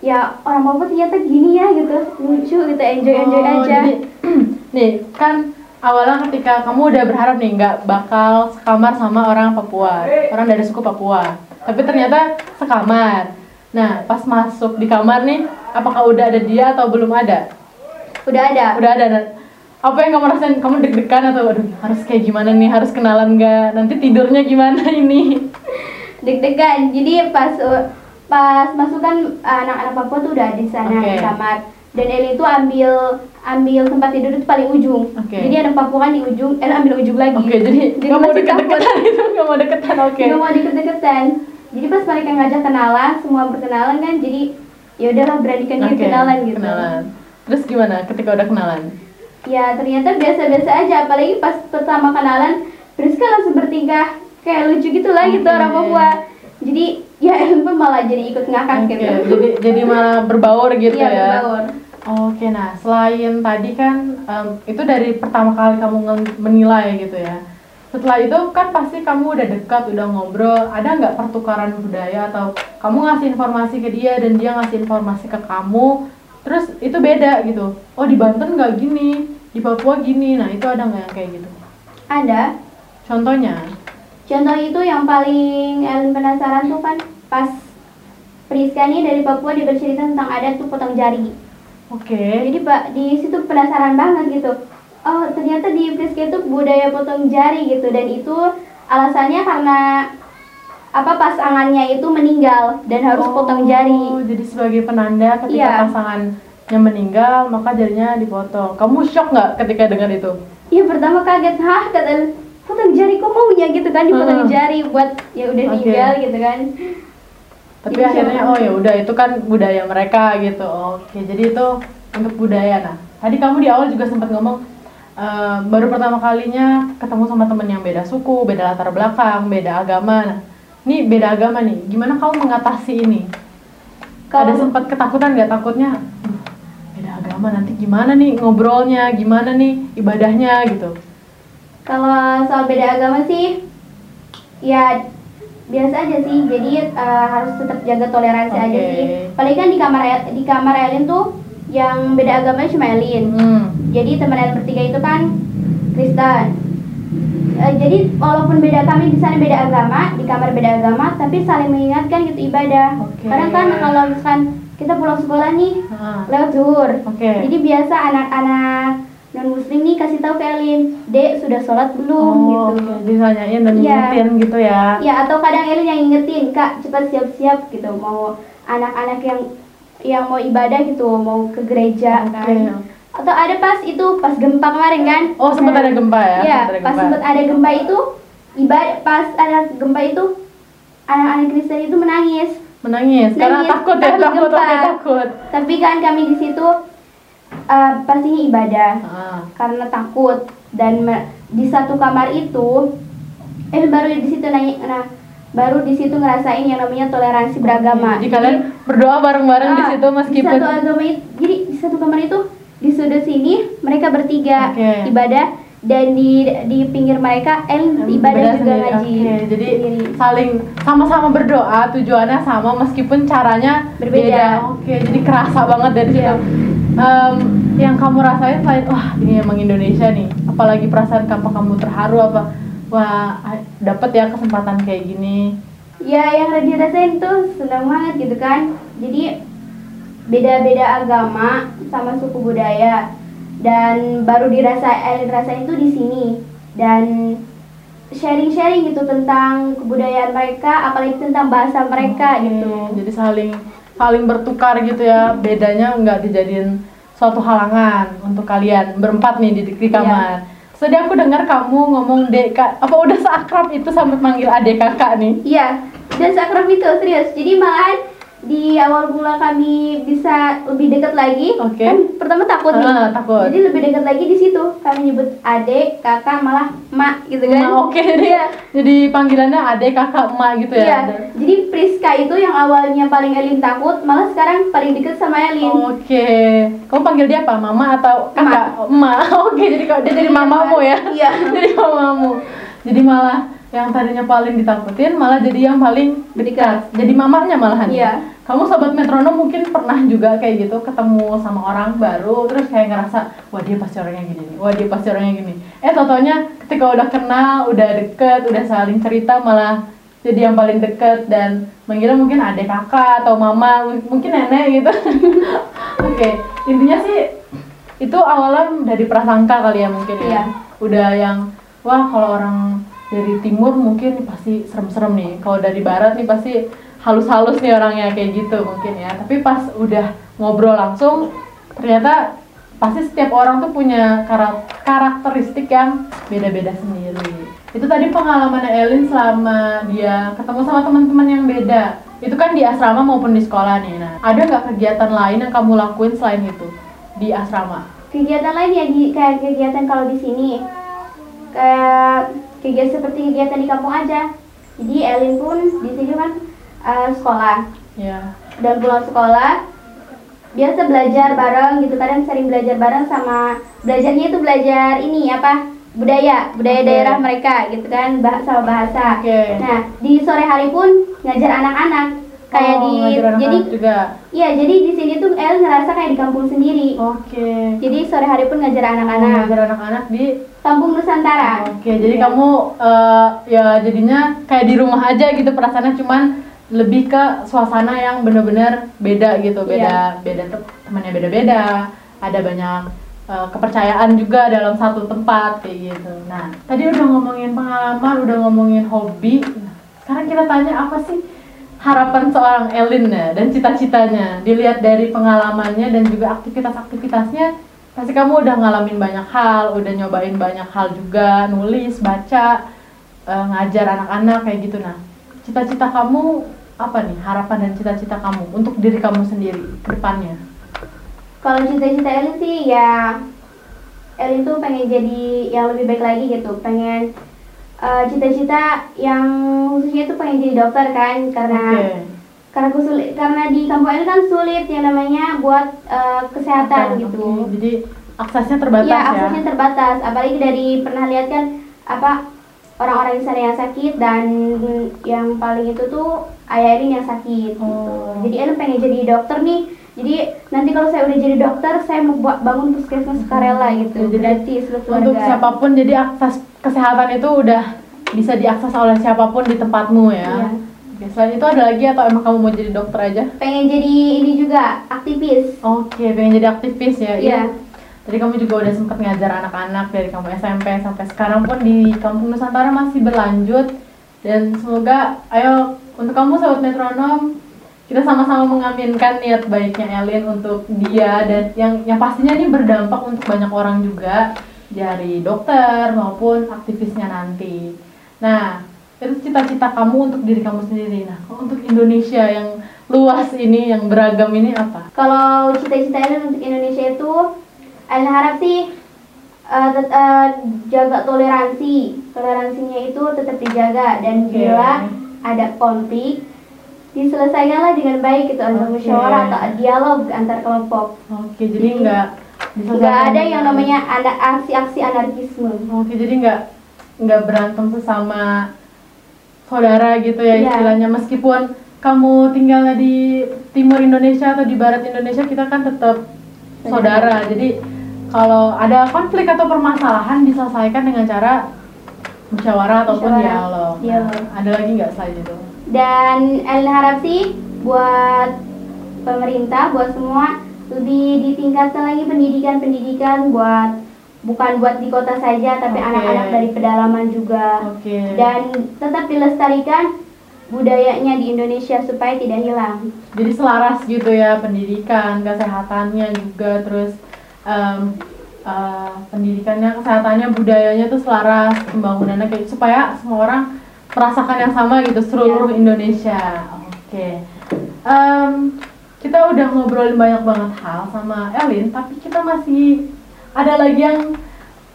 ya orang Papua ternyata gini ya gitu. Lucu gitu, enjoy enjoy Oh, aja. jadi, [clears throat] nih kan awalnya ketika kamu udah berharap nih nggak bakal sekamar sama orang Papua, orang dari suku Papua. Tapi ternyata sekamar. Nah, pas masuk di kamar nih, apakah udah ada dia atau belum ada? Udah ada. Udah ada. Apa yang kamu rasain? Kamu deg-degan atau aduh harus kayak gimana nih? Harus kenalan nggak? Nanti tidurnya gimana ini? [laughs] deg-degan jadi pas pas masuk kan uh, anak-anak Papua tuh udah di sana Oke. di kamar dan Elin tuh ambil ambil tempat tidur itu paling ujung Oke. jadi anak Papua kan di ujung Elin ambil ujung lagi Oke, jadi nggak mau deket-deketan itu, nggak mau deketan, oke. nggak mau deket-deketan jadi pas mereka ngajak kenalan semua berkenalan kan jadi ya udahlah beranikan diri Oke, kenalan gitu Kenalan. Terus gimana ketika udah kenalan? ya ternyata biasa-biasa aja apalagi pas pertama kenalan Priska langsung bertingkah kayak lucu gitu lah gitu Oke. orang Papua jadi ya [laughs] pun malah jadi ikut ngakak Oke, gitu jadi jadi malah berbaur gitu Iya, ya. berbaur. Oke, nah selain tadi kan em, itu dari pertama kali kamu menilai gitu ya. Setelah itu kan pasti kamu udah dekat, udah ngobrol. Ada nggak pertukaran budaya atau kamu ngasih informasi ke dia dan dia ngasih informasi ke kamu? Terus itu beda gitu. Oh di Banten nggak gini, di Papua gini. Nah itu ada nggak yang kayak gitu? ada Contohnya? Contoh itu yang paling Ellen penasaran tuh kan pas Priska nih dari Papua dia bercerita tentang adat tuh potong jari. Oke. Jadi pak di situ penasaran banget gitu. Oh ternyata di Priska itu budaya potong jari gitu dan itu alasannya karena apa pasangannya itu meninggal dan harus potong jari. Oh, jadi sebagai penanda ketika Iya. pasangannya meninggal, maka jarinya dipotong. Kamu shock nggak ketika dengar itu? Iya pertama kaget hah kata potong jari kok maunya gitu kan dipotong Hmm. jari buat ya udah Oke. meninggal gitu kan. Tapi Jadi akhirnya oh ya udah itu kan budaya mereka gitu. Oke, jadi itu untuk budaya. Nah, tadi kamu di awal juga sempat ngomong eh, baru pertama kalinya ketemu sama temen yang beda suku, beda latar belakang, beda agama. Nah, ini beda agama nih. Gimana kamu mengatasi ini? Kalau- Ada sempat ketakutan nggak takutnya? "Duh, beda agama nanti gimana nih ngobrolnya, gimana nih ibadahnya gitu. Kalau soal beda agama sih, ya biasa aja sih. Jadi eh, harus tetap jaga toleransi aja Oke. sih. Paling kan di kamar di kamar Elin tuh yang beda agamanya cuma Elin. Hmm. Jadi teman Elin bertiga itu kan Kristen. Eh, jadi walaupun beda kami di sana beda agama, di kamar beda agama, tapi saling mengingatkan gitu ibadah. Oke. Kadang kan kalau misalkan kita pulang sekolah nih Ah. lewat zuhur. Oke. Jadi biasa anak-anak non muslim nih kasih tahu ke Elin, Dek sudah sholat belum Oh, gitu. oke. ditanyain dan Iya. ngingetin gitu ya. Ya atau kadang Elin yang ngingetin, Kak cepat siap-siap gitu mau anak-anak yang yang mau ibadah gitu, mau ke gereja Oke. kan. Atau ada pas itu pas gempa kemarin kan? Oh, sempat ada gempa ya? Iya, Sempat ada pas sempat ada gempa itu ibadah pas ada gempa itu anak-anak Kristen itu menangis. Menangis, karena Nangis, takut ya, takut takut, gempa. takut. Tapi kan kami di situ eh, pastinya ibadah. Ah, karena takut dan di satu kamar itu eh baru di situ nanya nah baru di situ ngerasain yang namanya toleransi beragama Jadi kalian berdoa bareng-bareng di ah, situ meskipun di satu agama itu jadi di satu kamar itu di sudut sini mereka bertiga Oke. ibadah dan di di pinggir mereka El ibadah juga sendiri. ngaji Oke, jadi sendiri. saling sama-sama berdoa, tujuannya sama meskipun caranya Berbeda. Oke, jadi kerasa banget dari Iya. situ. Em, yang kamu rasain selain wah ini emang Indonesia nih, apalagi perasaan kamu kamu terharu apa? Wah, dapat ya kesempatan kayak gini. ya yang dirasain tuh senang banget gitu kan jadi beda-beda agama sama suku budaya dan baru dirasa eh, dirasain tuh di sini dan sharing-sharing gitu tentang kebudayaan mereka apalagi tentang bahasa mereka Oke, gitu Jadi saling saling bertukar gitu ya. Bedanya nggak dijadiin suatu halangan untuk kalian berempat nih di, di kamar. Tadi aku dengar kamu ngomong dek kak, apa udah seakrab itu sampai manggil adek kakak nih? iya dan seakrab itu serius jadi malahan di awal mula kami bisa lebih dekat lagi Oke. kan pertama takut nih Ah, takut. jadi lebih dekat lagi di situ kami nyebut adik kakak malah mak gitu kan Nah, oke jadi [laughs] Iya. jadi panggilannya adek kakak emak gitu ya. Iya, jadi Priska itu yang awalnya paling Elin takut, malah sekarang paling deket sama Elin. Oke, kamu panggil dia apa? Mama atau kakak? Emak. [laughs] Oke, jadi kalau dia jadi mamamu ya? Iya. [laughs] jadi mamamu. Jadi malah yang tadinya paling ditakutin malah jadi yang paling dekat. Jadi mamanya malahan. Iya. Kamu sobat metronom mungkin pernah juga kayak gitu ketemu sama orang baru terus kayak ngerasa wah dia pasti orangnya gini nih, wah dia pasti orangnya gini. Eh totonya ketika udah kenal, udah deket, udah saling cerita malah jadi yang paling deket dan manggilnya mungkin adik kakak atau mama mungkin nenek gitu. [laughs] Oke, intinya sih itu awalnya dari prasangka kali ya mungkin ya. Iya. Udah yang wah kalau orang dari timur mungkin pasti serem-serem nih. Kalau dari barat nih pasti halus-halus nih orangnya kayak gitu mungkin ya. Tapi pas udah ngobrol langsung ternyata pasti setiap orang tuh punya kara- karakteristik yang beda-beda sendiri. Itu tadi pengalaman Elin selama dia ketemu sama teman-teman yang beda. Itu kan di asrama maupun di sekolah nih. Nah, ada nggak kegiatan lain yang kamu lakuin selain itu di asrama? kegiatan lain ya kayak kegiatan kalau di sini kayak kegiatan seperti kegiatan di kampung aja jadi Elin pun di sini kan eh, sekolah Ya. dan pulang sekolah biasa belajar bareng gitu kadang sering belajar bareng sama belajarnya itu belajar ini apa budaya budaya Oke. daerah mereka gitu kan bah- sama bahasa Oke. nah di sore hari pun ngajar anak-anak kayak Oh, di jadi juga. iya jadi di sini tuh El ngerasa kayak di kampung sendiri Oke. jadi sore hari pun ngajar anak-anak Ngajar anak-anak di kampung Nusantara Oke, jadi Iya. kamu eh, ya jadinya kayak di rumah aja gitu perasaannya cuman lebih ke suasana yang bener-bener beda gitu, beda Iya. beda te- temannya beda-beda, ada banyak eh, kepercayaan juga dalam satu tempat kayak gitu. Nah, tadi udah ngomongin pengalaman, udah ngomongin hobi. Nah, sekarang kita tanya apa sih harapan seorang Elin ya dan cita-citanya. Dilihat dari pengalamannya dan juga aktivitas-aktivitasnya pasti kamu udah ngalamin banyak hal udah nyobain banyak hal juga nulis baca eh, ngajar anak-anak kayak gitu. Nah cita-cita kamu apa nih? Harapan dan cita-cita kamu untuk diri kamu sendiri depannya? Kalau cita-cita Elin sih ya Elin tuh pengen jadi yang lebih baik lagi gitu. Pengen eh, cita-cita yang khususnya tuh pengen jadi dokter kan karena Oke. karena kesulit karena di kampung Elin kan sulit yang namanya buat eh, kesehatan Oke, gitu oke. jadi aksesnya terbatas Iya ya aksesnya terbatas apalagi dari pernah lihat kan apa orang-orang di sana yang sakit dan yang paling itu tuh ayah Elin yang sakit gitu. Oh. jadi Elin pengen jadi dokter nih jadi nanti kalau saya udah jadi dokter saya mau buat bangun puskesmas sukarela gitu Jadi gratis untuk siapa pun jadi akses kesehatan itu udah bisa diakses oleh siapa pun di tempatmu ya Iya. Oke, selain itu ada lagi atau emang kamu mau jadi dokter aja pengen jadi ini juga aktivis Oke, pengen jadi aktivis ya? Iya. Tadi kamu juga udah sempat ngajar anak-anak dari kamu SMP sampai sekarang pun di Kampung Nusantara masih berlanjut dan semoga ayo untuk kamu sahabat metronom kita sama-sama mengaminkan niat baiknya Elin untuk dia dan yang yang pastinya ini berdampak untuk banyak orang juga dari dokter maupun aktivisnya nanti. Nah, itu cita-cita kamu untuk diri kamu sendiri. Nah, untuk Indonesia yang luas ini, yang beragam ini apa? kalau cita-cita Elin untuk Indonesia itu Elin harap sih tet- eh, jaga toleransi toleransinya itu tetap dijaga dan Oke. bila ada konflik diselesaikanlah dengan baik gitu antara Oke. musyawarah atau dialog antar kelompok Oke, jadi nggak nggak ada yang namanya ada aksi-aksi anarkisme Oke, jadi nggak nggak berantem sesama saudara gitu ya Iya. istilahnya. Meskipun kamu tinggal di timur Indonesia atau di barat Indonesia, kita kan tetap saudara. Jadi kalau ada konflik atau permasalahan diselesaikan dengan cara musyawarah ataupun Musyawarah, dialog. Nah, dialog. ada lagi nggak selain itu? dan Elin harap sih buat pemerintah buat semua lebih ditingkatkan lagi pendidikan-pendidikan buat bukan buat di kota saja tapi anak-anak dari pedalaman juga. Oke. dan tetap dilestarikan budayanya di Indonesia supaya tidak hilang. jadi selaras gitu ya pendidikan kesehatannya juga terus em, eh, pendidikannya kesehatannya budayanya tuh selaras pembangunannya kayak supaya semua orang merasakan yang sama gitu seluruh Indonesia. Oke. Em, kita udah ngobrolin banyak banget hal sama Elin tapi kita masih ada lagi yang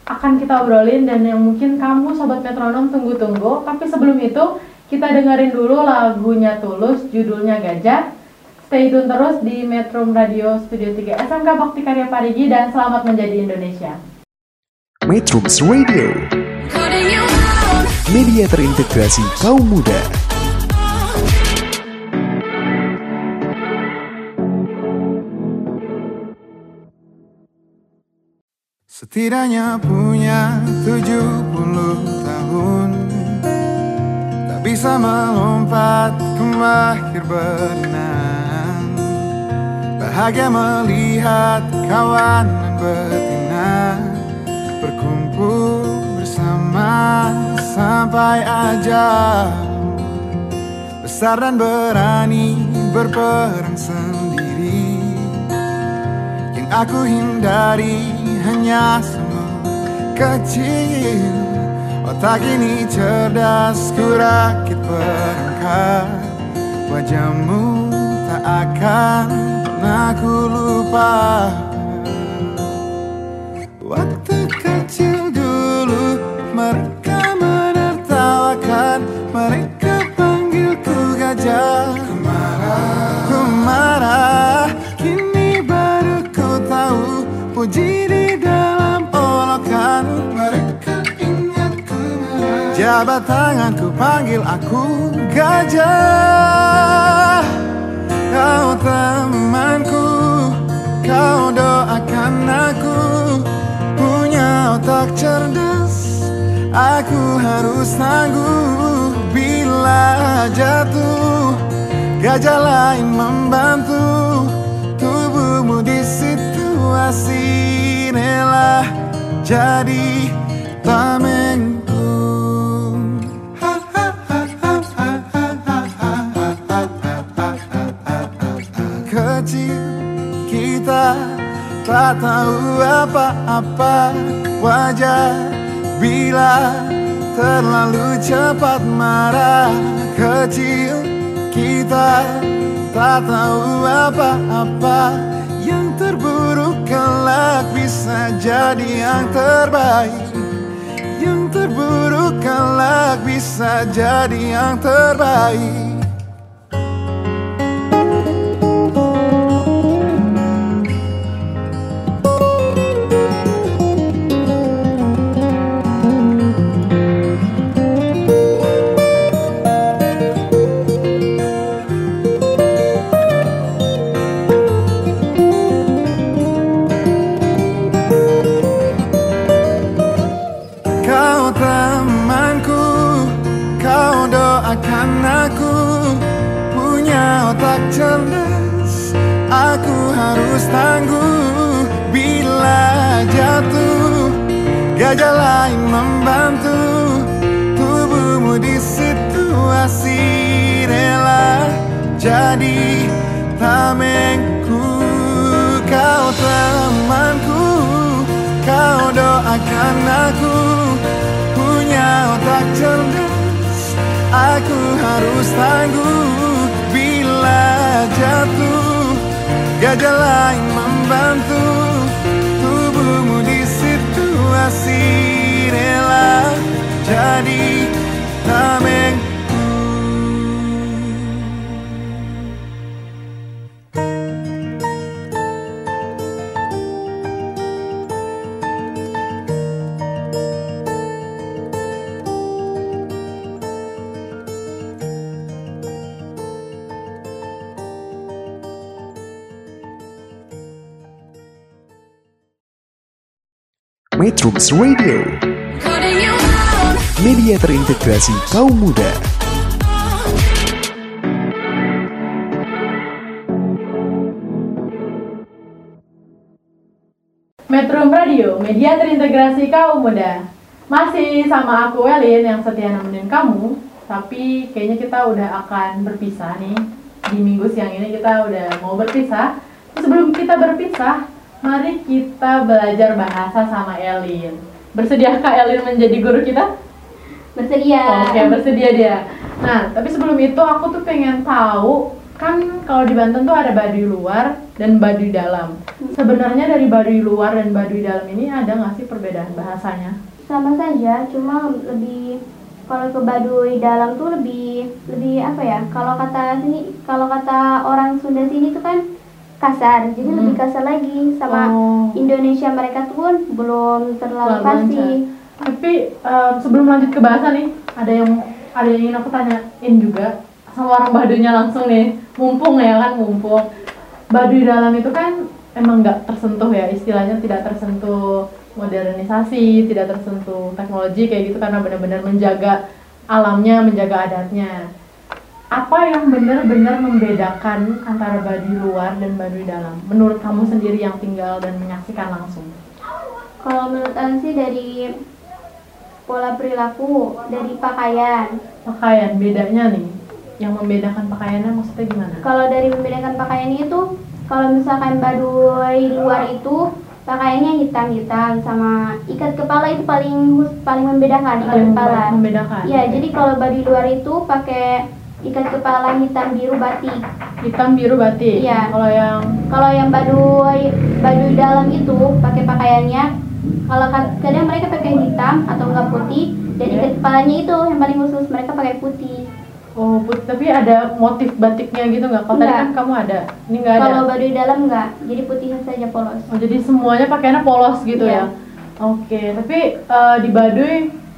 akan kita obrolin dan yang mungkin kamu sobat metronom tunggu-tunggu. Tapi sebelum itu kita dengerin dulu lagunya Tulus judulnya Gajah. Stay tune terus di Metro Radio Studio 3 SMK Bakti Karya Parigi dan selamat menjadi Indonesia. Metrums Radio, media terintegrasi kaum muda. Setidaknya punya 70 tahun. Tak bisa melompat ke mahir berenang Bahagia melihat kawan betina Berkumpul bersama sampai ajal Besar dan berani berperang sendiri. Yang aku hindari hanya semua kecil. Otak ini cerdas ku rakit perangkat Wajahmu tak akan pernah ku lupa Jabat tanganku panggil aku gajah. Kau temanku Kau doakan aku. Punya otak cerdas Aku harus tangguh. Bila jatuh Gajah lain membantu. Tubuhmu di situasi Rela jadi tamengku tak tahu apa-apa Wajar bila terlalu cepat marah. Kecil kita tak tahu apa-apa Yang terburuk kelak bisa jadi yang terbaik. Yang terburuk kelak bisa jadi yang terbaik temanku, kau doakan aku. Punya otak cerdas, aku harus tangguh. Bila jatuh, gajah lain membantu. Tubuhmu di situasi rela. Jadi tamengku Metrums Radio, media terintegrasi kaum muda. Metro Radio, media terintegrasi kaum muda. Masih sama aku Elin yang setia nemenin kamu, tapi kayaknya kita udah akan berpisah nih. Di minggu siang ini kita udah mau berpisah. Sebelum kita berpisah, mari kita belajar bahasa sama Elin. Bersediakah Elin menjadi guru kita? Bersedia. Oke, bersedia dia. Nah, tapi sebelum itu aku tuh pengen tahu kan kalau di Banten tuh ada Baduy luar dan Baduy dalam. Sebenarnya dari Baduy luar dan Baduy dalam ini ada nggak sih perbedaan bahasanya? Sama saja, cuma lebih kalau ke Baduy dalam tuh lebih lebih apa ya? Kalau kata sini, kalau kata orang Sunda sini tuh kan kasar, jadi Hmm. lebih kasar lagi sama Oh. Indonesia mereka tuh pun belum terlalu pasti. lancar. Tapi em, sebelum lanjut ke bahasa nih, ada yang ada yang ingin aku tanyain juga sama orang Baduynya langsung nih. Mumpung ya kan, mumpung. Baduy dalam itu kan emang nggak tersentuh ya, istilahnya tidak tersentuh modernisasi, tidak tersentuh teknologi kayak gitu karena benar-benar menjaga alamnya, menjaga adatnya. Apa yang benar-benar membedakan antara Baduy luar dan Baduy dalam? Menurut kamu sendiri yang tinggal dan menyaksikan langsung? Kalau menurut Anda sih dari pola perilaku, dari pakaian. pakaian bedanya nih yang membedakan pakaiannya maksudnya gimana Kalau dari membedakan pakaian itu kalau misalkan Baduy luar itu pakaiannya hitam-hitam sama ikat kepala itu paling paling membedakan ikat Paling kepala. membedakan. Iya, jadi kalau Baduy luar itu pakai ikat kepala hitam biru batik. Hitam biru batik. Iya. Kalau yang Kalau yang Baduy Baduy dalam itu pakai pakaiannya kalau kad- kadang mereka pakai hitam atau enggak putih dan Iya. ikat kepalanya itu yang paling khusus mereka pakai putih. oh put- tapi ada motif batiknya gitu nggak? Kalau tadi kan kamu ada. Ini nggak ada. Kalau Baduy dalam enggak, jadi putih saja polos. Oh, jadi semuanya pakaiannya polos gitu Iya. ya? Oke, tapi eh, di Baduy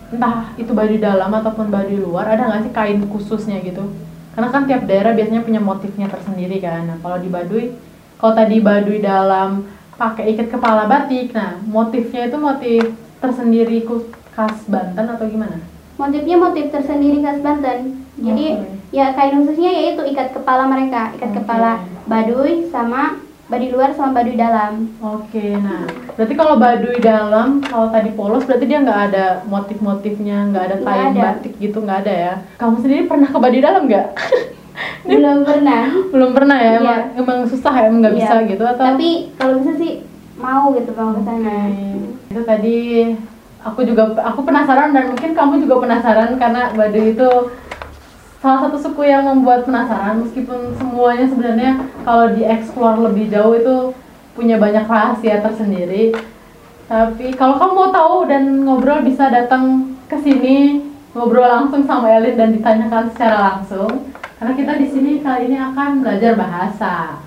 entah itu Baduy dalam ataupun Baduy luar ada nggak sih kain khususnya gitu? Karena kan tiap daerah biasanya punya motifnya tersendiri kan. Nah, kalau di Baduy, kalau tadi Baduy dalam pakai ikat kepala batik, nah motifnya itu motif tersendiri khas Banten atau gimana? Motifnya motif tersendiri khas Banten. Jadi Oke. ya kain khususnya yaitu ikat kepala mereka, ikat Oke. kepala Baduy sama Baduy luar sama Baduy dalam. Oke, nah berarti kalau Baduy dalam, kalau tadi polos berarti dia nggak ada motif-motifnya, nggak ada kain batik gitu, nggak ada ya? Kamu sendiri pernah ke Baduy dalam nggak? [laughs] Belum pernah. Belum pernah ya? Iya. Emang, emang susah ya? Emang nggak Iya. bisa gitu atau? Tapi kalau bisa sih mau gitu mau ke sana. Itu tadi aku juga aku penasaran dan mungkin kamu juga penasaran karena Baduy itu salah satu suku yang membuat penasaran meskipun semuanya sebenarnya kalau dieksplor lebih jauh itu punya banyak rahasia tersendiri. Tapi kalau kamu mau tahu dan ngobrol bisa datang ke sini ngobrol langsung sama Elin dan ditanyakan secara langsung. Karena kita di sini kali ini akan belajar bahasa.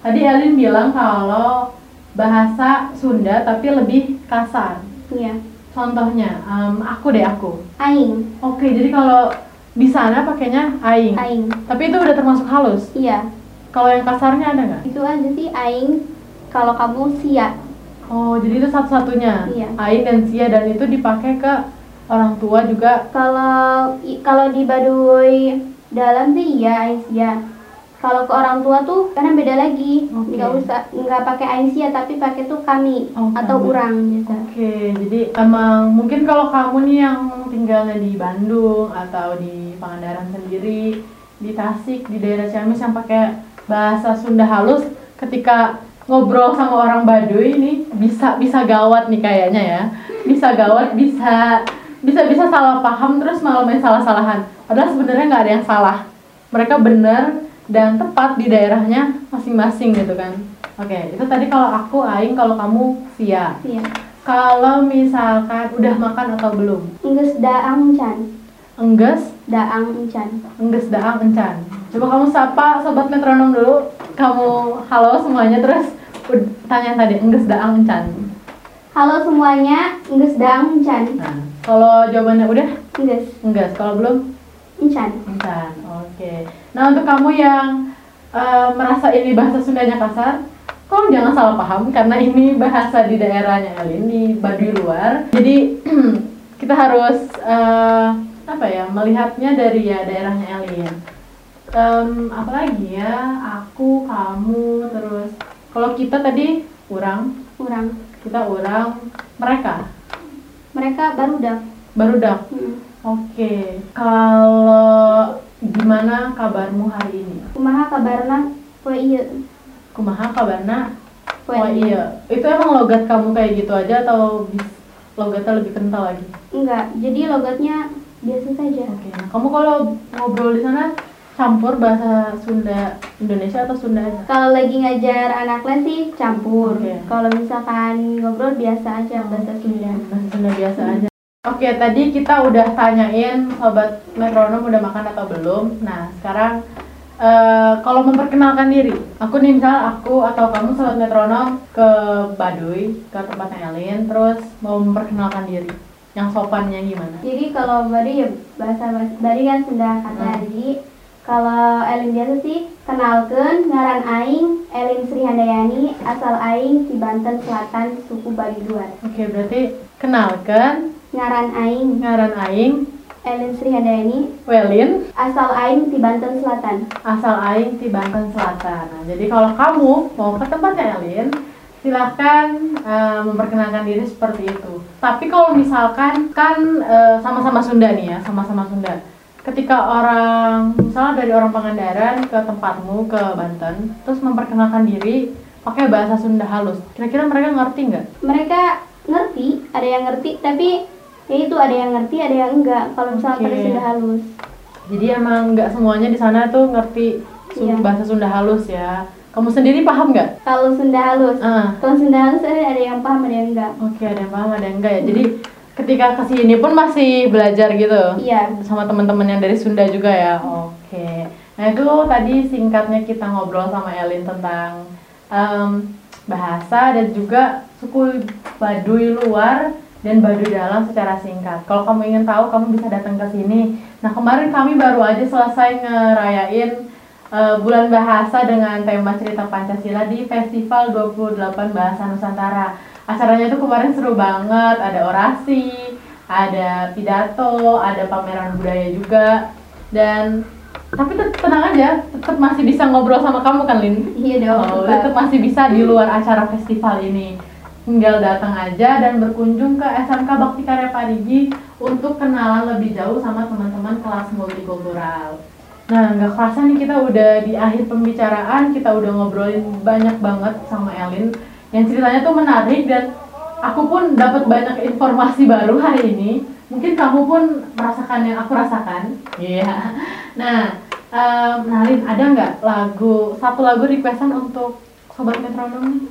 Tadi Elin bilang kalau bahasa Sunda tapi lebih kasar. Iya. Contohnya, em, aku deh aku. Aing, Oke, jadi kalau di sana pakainya aing. aing. Tapi itu udah termasuk halus. Iya. Kalau yang kasarnya ada nggak? Itu aja sih aing. Kalau kamu sia. Oh, jadi itu satu-satunya. Iya. Aing dan sia dan itu dipakai ke orang tua juga. Kalau kalau di Baduy dalam sih iya aing sia. Kalau ke orang tua tuh karena beda lagi. Oke. Nggak usah nggak pakai sia tapi pakai tuh kami Oh, atau kami. urang biasa. Oke, jadi emang mungkin kalau kamu nih yang tinggalnya di Bandung atau di Pangandaran sendiri, di Tasik, di daerah Ciamis yang pakai bahasa Sunda halus, ketika ngobrol sama orang Baduy ini bisa bisa gawat nih kayaknya ya, bisa gawat, bisa bisa bisa salah paham terus malah main salah-salahan. Padahal sebenarnya nggak ada yang salah. Mereka benar dan tepat di daerahnya masing-masing gitu kan. Oke, itu tadi kalau aku Aing, kalau kamu Sia. Iya. Kalau misalkan udah makan atau belum? Enggeus daang encan. Engges, Daang encan. engges daang encan. Coba kamu sapa sobat metronom dulu. Kamu halo semuanya terus tanya tadi engges daang encan. Halo semuanya, enggeus daang encan. Nah, kalau jawabannya udah Enggeus engges, kalau belum encan. encan. Oke. Nah, untuk kamu yang eh, merasa ini bahasa Sundanya kasar, tolong jangan salah paham karena ini bahasa di daerahnya Elin di Baduy luar. Jadi [clears throat] kita harus eh, apa ya melihatnya dari ya daerahnya Elin. Em, apalagi ya aku, kamu, terus kalau kita tadi kurang, Urang. kita orang, mereka Mereka baru dak. barudak. Hmm. Oke, kalau gimana kabarmu hari ini? Kumaha kabarna? Poe ieu. Kumaha kabarna? Poe iya, itu emang logat kamu kayak gitu aja atau bis- logatnya lebih kental lagi? Enggak, jadi logatnya biasa saja. Oke, nah kamu kalau ngobrol di sana campur bahasa Sunda Indonesia atau Sunda aja? Kalau lagi ngajar anak les sih campur. Oke. Kalau misalkan ngobrol biasa aja bahasa Sunda. Bahasa Sunda biasa aja. Oke, tadi kita udah tanyain sobat metronom udah makan atau belum. Nah, sekarang eh, kalau memperkenalkan diri, aku nih misal aku atau kamu sobat metronom ke Baduy, ke tempatnya Elin, terus mau memperkenalkan diri. Yang sopannya gimana? Jadi kalau Bari ya bahasa Bari kan Sunda kata. Hmm. Jadi kalau Elin biasa sih kenalkan ngaran aing Elin Sri Handayani asal aing di Banten Selatan suku Bali Luar. Oke, berarti kenalkan Ngaran aing ngaran aing Elin Sri Handayani Welin asal aing di Banten Selatan. asal aing di Banten Selatan. Nah, jadi kalau kamu mau ke tempatnya Elin, silahkan eh, memperkenalkan diri seperti itu. Tapi kalau misalkan kan eh, sama-sama Sunda nih ya, sama-sama Sunda. Ketika orang misalnya dari orang Pangandaran ke tempatmu ke Banten terus memperkenalkan diri pakai bahasa Sunda halus kira-kira mereka ngerti nggak Mereka ngerti, ada yang ngerti, tapi ya itu ada yang ngerti, ada yang enggak. Kalau misalnya Oke. pakai Sunda halus. jadi emang nggak semuanya di sana tuh ngerti Iya. bahasa Sunda halus ya kamu sendiri paham nggak Kalau Sunda halus, Ah. kalau Sunda halus ada yang paham, ada yang enggak. Oke, ada yang paham, ada yang enggak ya. Jadi ketika ke sini pun masih belajar gitu. Iya. Sama teman-teman yang dari Sunda juga ya. Oke. Nah itu tadi singkatnya kita ngobrol sama Elin tentang em, bahasa dan juga suku Baduy luar dan Baduy dalam secara singkat. Kalau kamu ingin tahu, kamu bisa datang ke sini. Nah kemarin kami baru aja selesai ngerayain eh, bulan bahasa dengan tema cerita Pancasila di Festival 28 Bahasa Nusantara. Acaranya itu kemarin seru banget, ada orasi, ada pidato, ada pameran budaya juga. Dan tapi tenang aja, tetap masih bisa ngobrol sama kamu kan, Lin? Iya dong. Oh, tetap masih bisa di luar acara festival ini. Tinggal datang aja dan berkunjung ke SMK Bakti Karya Parigi untuk kenalan lebih jauh sama teman-teman kelas multikultural. Nah, nggak kerasa nih kita udah di akhir pembicaraan, kita udah ngobrolin banyak banget sama Elin yang ceritanya tuh menarik dan aku pun dapat banyak informasi baru hari ini. Mungkin kamu pun merasakan yang aku rasakan. Iya. Nah, em, nah Lin, ada nggak lagu satu lagu requestan untuk sobat metronom nih?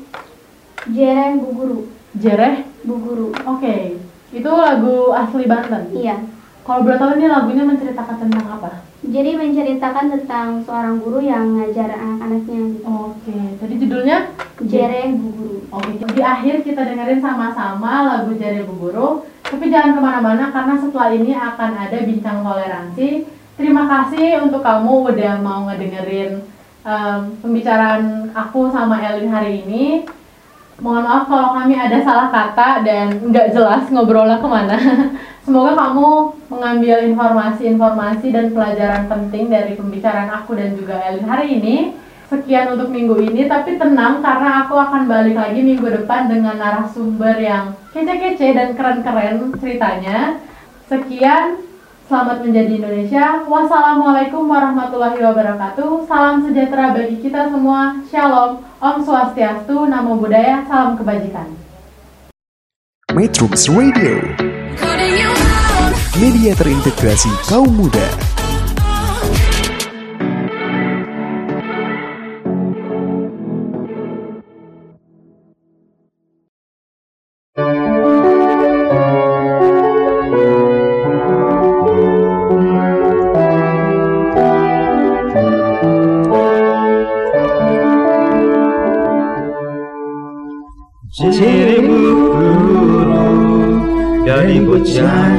Jereng Bu Guru. Jereh. Bu Guru. Oke. Itu lagu asli Banten. Iya. Kalau boleh tahu ini lagunya menceritakan tentang apa? Jadi menceritakan tentang seorang guru yang ngajar anak-anaknya gitu. Oke, tadi judulnya Jereng Bu Guru. Oke, di akhir kita dengerin sama-sama lagu Jari Bu Guru. Tapi jangan ke mana-mana karena setelah ini akan ada bincang toleransi. Terima kasih untuk kamu udah mau ngedengerin em, pembicaraan aku sama Elin hari ini. Mohon maaf kalau kami ada salah kata dan nggak jelas ngobrolnya ke mana. [laughs] Semoga kamu mengambil informasi-informasi dan pelajaran penting dari pembicaraan aku dan juga Elin hari ini. Sekian untuk minggu ini, tapi tenang karena aku akan balik lagi minggu depan dengan narasumber yang kece-kece dan keren-keren ceritanya. Sekian, selamat menjadi Indonesia. Wassalamualaikum warahmatullahi wabarakatuh. Salam sejahtera bagi kita semua. Shalom, Om Swastiastu, Namo Buddhaya, salam kebajikan. Metrums Radio, media terintegrasi kaum muda. Dari